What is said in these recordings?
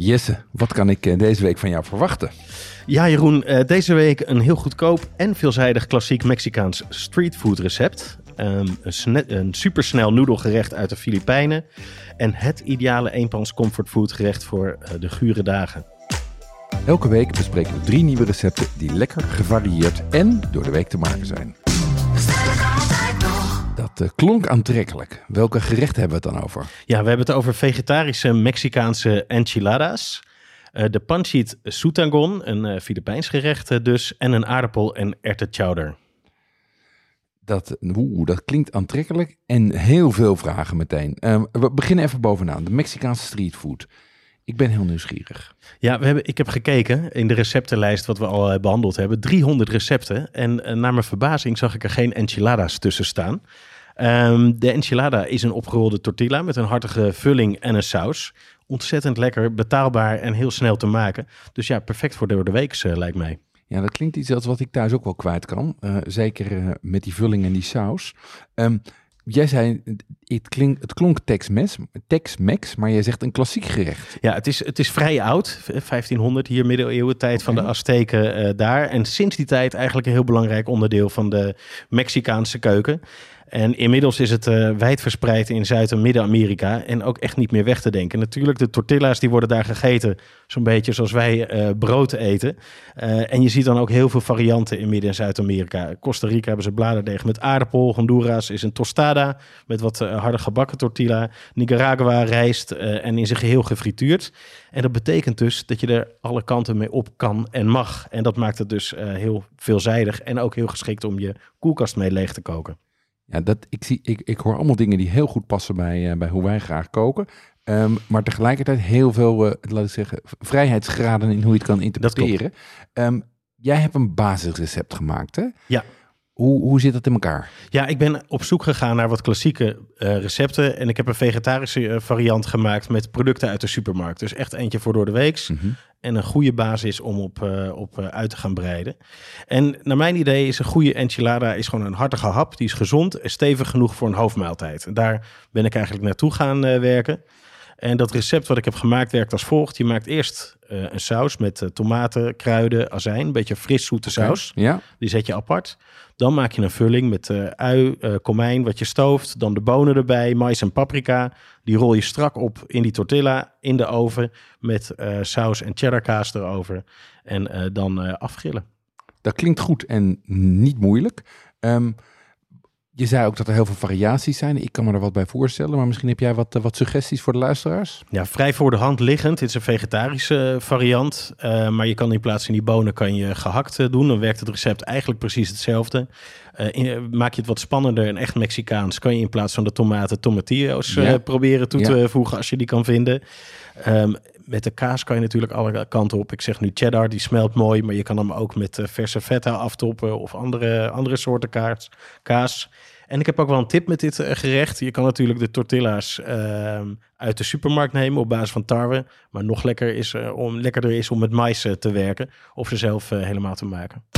Jesse, wat kan ik eh, deze week van jou verwachten? Ja, Jeroen, eh, deze week een heel goedkoop en veelzijdig klassiek Mexicaans streetfood recept. Um, een, een supersnel noedelgerecht uit de Filipijnen. En het ideale eenpans comfortfood gerecht voor eh, de gure dagen. Elke week bespreken we drie nieuwe recepten die lekker gevarieerd en door de week te maken zijn. Eh, klonk aantrekkelijk. Welke gerechten hebben we het dan over? Ja, we hebben het over vegetarische Mexicaanse enchiladas. eh, de panchit sutangon, een eh, Filipijns gerecht dus. En een aardappel- en erwtenchowder. Dat, oeh, dat klinkt aantrekkelijk en heel veel vragen meteen. Ehm, we beginnen even bovenaan. De Mexicaanse streetfood. Ik ben heel nieuwsgierig. Ja, we hebben, ik heb gekeken in de receptenlijst wat we al eh, behandeld hebben. 300 recepten. En naar mijn verbazing zag ik er geen enchiladas tussen staan. Ehm, de enchilada is een opgerolde tortilla met een hartige vulling en een saus. Ontzettend lekker, betaalbaar en heel snel te maken. Dus ja, perfect voor door de week lijkt mij. Ja, dat klinkt iets als wat ik thuis ook wel kwijt kan. Eh, zeker eh, met die vulling en die saus. Ehm, jij zei, het, klink, het klonk Tex-Mex, Tex-Mex, maar jij zegt een klassiek gerecht. Ja, het is, het is vrij oud, 1500 hier middeleeuwen tijd van de. Azteken eh, daar. En sinds die tijd eigenlijk een heel belangrijk onderdeel van de Mexicaanse keuken. En inmiddels is het eh, wijd verspreid in Zuid- en Midden-Amerika en ook echt niet meer weg te denken. Natuurlijk, de tortilla's die worden daar gegeten, zo'n beetje zoals wij eh, brood eten. Eh, en je ziet dan ook heel veel varianten in Midden- en Zuid-Amerika. Costa Rica hebben ze bladerdeeg met aardappel. Honduras is een tostada met wat harde gebakken tortilla. Nicaragua rijst en in zijn geheel gefrituurd. En dat betekent dus dat je er alle kanten mee op kan en mag. En dat maakt het dus heel veelzijdig en ook heel geschikt om je koelkast mee leeg te koken. Ja, dat, ik, zie, ik, ik hoor allemaal dingen die heel goed passen bij, eh, bij hoe wij graag koken. Ehm, maar tegelijkertijd heel veel, eh, laat ik zeggen, vrijheidsgraden in hoe je het kan interpreteren. Ehm, jij hebt een basisrecept gemaakt, hè? Ja. Hoe, hoe zit dat in elkaar? Ja, ik ben op zoek gegaan naar wat klassieke eh, recepten. En ik heb een vegetarische eh, variant gemaakt met producten uit de supermarkt. Dus echt eentje voor door de weeks. En een goede basis om op, eh, op uit te gaan breiden. En naar mijn idee is een goede enchilada is gewoon een hartige hap. Die is gezond en stevig genoeg voor een hoofdmaaltijd. En daar ben ik eigenlijk naartoe gaan werken. En dat recept wat ik heb gemaakt werkt als volgt. Je maakt eerst een saus met eh, tomaten, kruiden, azijn. Een beetje fris zoete saus. Ja? Die zet je apart. Dan maak je een vulling met eh, ui, eh, komijn, wat je stooft. Dan de bonen erbij, mais en paprika. Die rol je strak op in die tortilla in de oven. Met eh, saus en cheddarkaas erover. En eh, dan eh, afgrillen. Dat klinkt goed en niet moeilijk. Ehm, je zei ook dat er heel veel variaties zijn. Ik kan me er wat bij voorstellen, maar misschien heb jij wat, eh, wat suggesties voor de luisteraars? Ja, vrij voor de hand liggend. Dit is een vegetarische eh, variant. eh, maar je kan in plaats van die bonen kan je gehakt eh, doen. Dan werkt het recept eigenlijk precies hetzelfde. In- maak je het wat spannender en echt Mexicaans... kan je in plaats van de tomaten tomatillo's Ja. proberen toe Ja. te voegen... als je die kan vinden. Ehm, met de kaas kan je natuurlijk alle kanten op. Ik zeg nu cheddar, die smelt mooi... maar je kan hem ook met verse feta aftoppen... of andere, andere soorten kaas. kaas. En ik heb ook wel een tip met dit eh, gerecht. Je kan natuurlijk de tortilla's ehm, uit de supermarkt nemen op basis van tarwe. Maar nog lekker is, eh, om, lekkerder is om met mais eh, te werken. Of ze zelf helemaal te maken.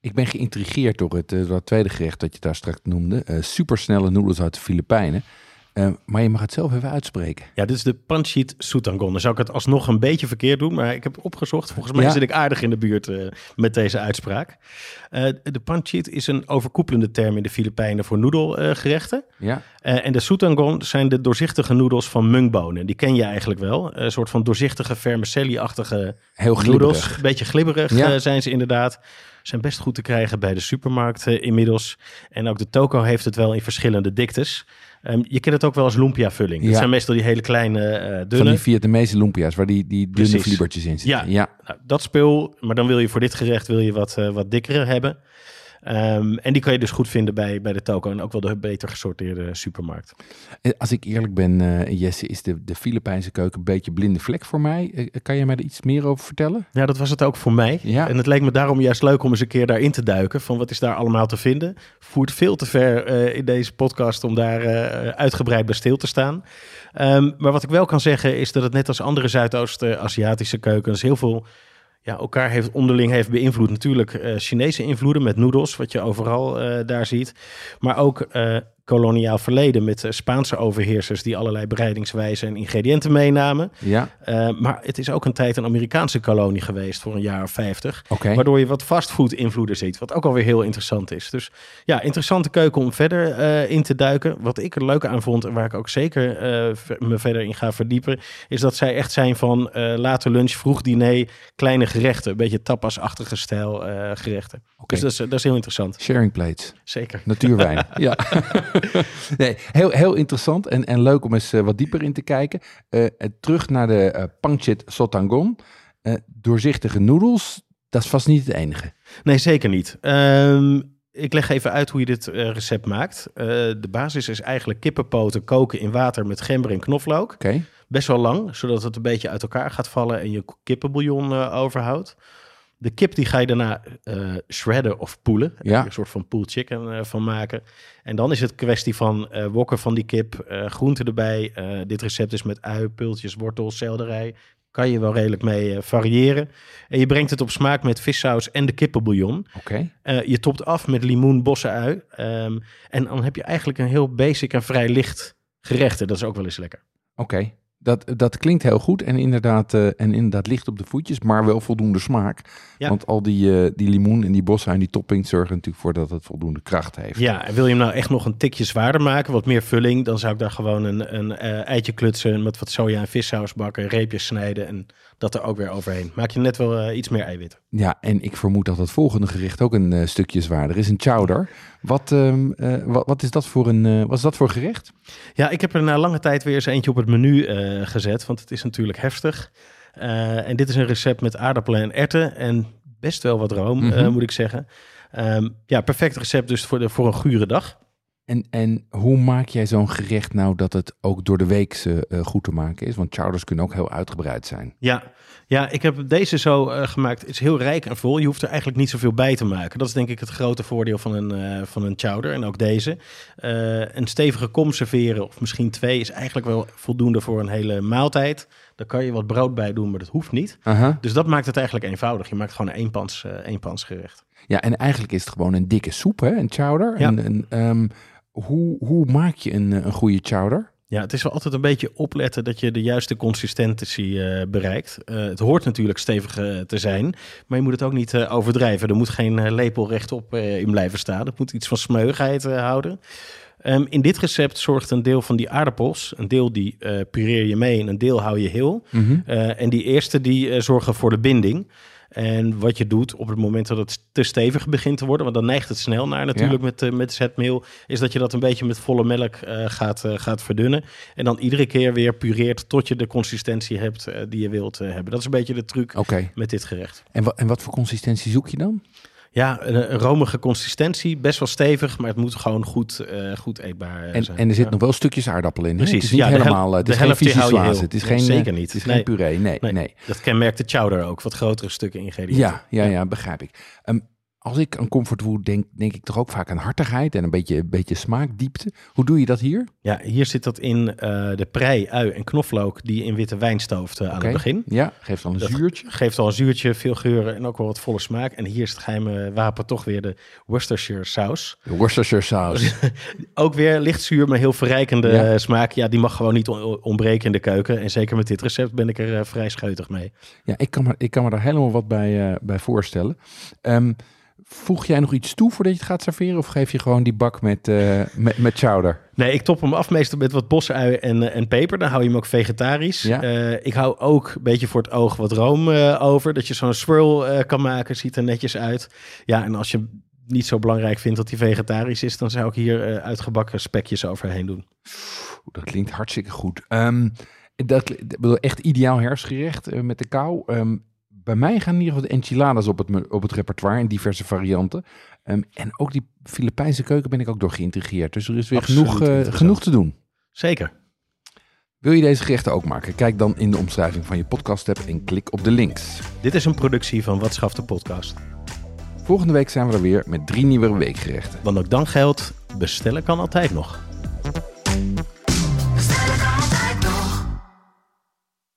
Ik ben geïntrigeerd door het, eh, door het tweede gerecht dat je daar straks noemde. eh supersnelle noedels uit de Filipijnen. Eh, maar je mag het zelf even uitspreken. Ja, dit is de panchit sutangon. Dan zou ik het alsnog een beetje verkeerd doen, maar ik heb opgezocht. Volgens mij Ja. zit ik aardig in de buurt met deze uitspraak. De panchit is een overkoepelende term in de Filipijnen voor noedelgerechten. Ja, en de soetangon zijn de doorzichtige noedels van mungbonen. Die ken je eigenlijk wel. Een soort van doorzichtige vermicelli-achtige heel noedels. glibberig. Beetje glibberig Ja. zijn ze inderdaad. Zijn best goed te krijgen bij de supermarkt eh, inmiddels. En ook de toko heeft het wel in verschillende diktes. Ehm, je kent het ook wel als lumpia-vulling. Dat Ja. zijn meestal die hele kleine, Van dunne. die Vietnamese lumpia's, waar die, die dunne Precies. vliebertjes in zitten. Ja. ja. Nou, dat spul, maar dan wil je voor dit gerecht wil je wat, eh, wat dikkere hebben. Ehm, en die kan je dus goed vinden bij, bij de toko en ook wel de beter gesorteerde supermarkt. Eh, Als ik eerlijk ben, eh, Jesse, is de, de Filipijnse keuken een beetje blinde vlek voor mij. Eh, kan je mij er iets meer over vertellen? Ja, dat was het ook voor mij. Ja. En het leek me daarom juist leuk om eens een keer daarin te duiken. Van wat is daar allemaal te vinden? Voert veel te ver in deze podcast om daar uitgebreid bij stil te staan. Ehm, maar wat ik wel kan zeggen is dat het net als andere Zuidoost-Aziatische keukens heel veel ja, elkaar heeft onderling heeft beïnvloed. Natuurlijk eh, Chinese invloeden met noedels, wat je overal eh, daar ziet. Maar ook eh, koloniaal verleden met eh, Spaanse overheersers die allerlei bereidingswijzen en ingrediënten meenamen. Ja, Uh, maar het is ook een tijd een Amerikaanse kolonie geweest voor een jaar of 50. oké. Waardoor je wat fastfood invloeden ziet. Wat ook alweer heel interessant is. Dus ja, interessante keuken om verder eh, in te duiken. Wat ik er leuk aan vond en waar ik ook zeker eh, me verder in ga verdiepen. Is dat zij echt zijn van eh late lunch, vroeg diner, kleine gerechten. Een beetje tapasachtige stijl eh, gerechten. Oké. Dus dat is, dat is heel interessant. Sharing plates. Zeker. Natuurwijn. ja. nee, heel, heel interessant en, en leuk om eens eh, wat dieper in te kijken. Eh, eh, terug naar de eh pancit sotangon. Doorzichtige noedels, dat is vast niet het enige. Nee, zeker niet. Ehm, ik leg even uit hoe je dit recept maakt. De basis is eigenlijk kippenpoten koken in water met gember en knoflook. Best wel lang, zodat het een beetje uit elkaar gaat vallen en je kippenbouillon overhoudt. De kip die ga je daarna eh shredden of poelen. Ja. Een soort van pulled chicken eh, van maken. En dan is het kwestie van eh, wokken van die kip, groenten erbij. Dit recept is met ui, pultjes, wortels, selderij. Kan je wel redelijk mee variëren. En je brengt het op smaak met vissaus en de kippenbouillon. oké. Je topt af met limoen, bossenui. Ehm, en dan heb je eigenlijk een heel basic en vrij licht gerecht. En dat is ook wel eens lekker. Oké, dat, dat klinkt heel goed en inderdaad, eh, en inderdaad licht op de voetjes, maar wel voldoende smaak. Ja. Want al die, eh, die limoen en die bossen en die toppings zorgen natuurlijk voor dat het voldoende kracht heeft. Ja, en wil je hem nou echt nog een tikje zwaarder maken, wat meer vulling, dan zou ik daar gewoon een, een eh, eitje klutsen met wat soja en vissaus bakken, reepjes snijden en dat er ook weer overheen. Maak je net wel iets meer eiwitten. Ja, en ik vermoed dat het volgende gericht ook een stukje zwaarder is, een chowder. Wat, ehm, eh, wat, wat is dat voor een, wat is dat voor gerecht? Ja, ik heb er na lange tijd weer eens eentje op het menu eh, gezet, want het is natuurlijk heftig. Eh, en dit is een recept met aardappelen en erwten en best wel wat room, Mhm. eh, moet ik zeggen. Ehm, ja, perfect recept dus voor, de, voor een gure dag. En, en hoe maak jij zo'n gerecht nou dat het ook door de week eh, goed te maken is? Want chowders kunnen ook heel uitgebreid zijn. Ja, ja ik heb deze zo eh, gemaakt. Het is heel rijk en vol. Je hoeft er eigenlijk niet zoveel bij te maken. Dat is denk ik het grote voordeel van een, eh, van een chowder. En ook deze. Een stevige kom serveren, of misschien twee, is eigenlijk wel voldoende voor een hele maaltijd. Daar kan je wat brood bij doen, maar dat hoeft niet. Dus dat maakt het eigenlijk eenvoudig. Je maakt gewoon een eenpans, eh eenpansgerecht. Ja, en eigenlijk is het gewoon een dikke soep, hè? een chowder. Ja. En, en, ehm, hoe, hoe maak je een, eh, een goede chowder? Ja, het is wel altijd een beetje opletten dat je de juiste consistentie eh, bereikt. Eh, het hoort natuurlijk stevig te zijn, maar je moet het ook niet overdrijven. Er moet geen lepel rechtop in blijven staan. Het moet iets van smeugheid houden. Ehm, in dit recept zorgt een deel van die aardappels, een deel die pureer je mee en een deel hou je heel. Mhm. En die eerste die zorgen voor de binding. En wat je doet op het moment dat het te stevig begint te worden, want dan neigt het snel naar natuurlijk met, eh, met zetmeel, is dat je dat een beetje met volle melk eh, gaat, eh, gaat verdunnen. En dan iedere keer weer pureert tot je de consistentie hebt die je wilt hebben. Dat is een beetje de truc met dit gerecht. En, wa- en wat voor consistentie zoek je dan? Ja, een, romige consistentie, best wel stevig, maar het moet gewoon goed, eh, goed eetbaar eh, En, zijn. en er zit Ja. nog wel stukjes aardappel in. hè? Precies, Het is niet ja, helemaal. eh, het de is geen heel. Het is geen, zeker niet. Het is Nee. geen puree. Nee, nee. Nee, Dat kenmerkt de chowder ook, wat grotere stukken ingrediënten. Ja, ja, ja, begrijp ik. Ehm, als ik aan comfortfood denk, denk ik toch ook vaak aan hartigheid en een beetje, een beetje smaakdiepte. Hoe doe je dat hier? Ja, hier zit dat in eh, de prei, ui en knoflook die je in witte wijn stooft eh, aan het begin. Ja, geeft dan een Dat- zuurtje. Geeft al een zuurtje, veel geuren en ook wel wat volle smaak. En hier is het geheime wapen toch weer de Worcestershire saus. De Worcestershire saus. Ook weer licht zuur, maar heel verrijkende Ja. eh, smaak. Ja, die mag gewoon niet on- ontbreken in de keuken. En zeker met dit recept ben ik er vrij scheutig mee. Ja, ik kan me, ik kan me daar helemaal wat bij, bij voorstellen. Ehm, voeg jij nog iets toe voordat je het gaat serveren? Of geef je gewoon die bak met, eh, met, met chowder? Nee, ik top hem af meestal met wat bosui en, eh, en peper. Dan hou je hem ook vegetarisch. Ja. Eh, ik hou ook een beetje voor het oog wat room over. Dat je zo'n swirl kan maken. Ziet er netjes uit. Ja, en als je niet zo belangrijk vindt dat hij vegetarisch is... dan zou ik hier uitgebakken spekjes overheen doen. Dat klinkt hartstikke goed. Ehm, dat, bedoel, echt ideaal herfstgerecht eh, met de kou. Ehm, bij mij gaan in ieder geval de enchiladas op het, op het repertoire in diverse varianten. Ehm, en ook die Filipijnse keuken ben ik ook door geïntrigeerd. Dus er is weer Absoluut genoeg, eh, genoeg te doen. Zeker. Wil je deze gerechten ook maken? Kijk dan in de omschrijving van je podcast app en klik op de links. Dit is een productie van Wat Schaft de Podcast. Volgende week zijn we er weer met drie nieuwe weekgerechten. Want ook dan geldt, bestellen kan altijd nog.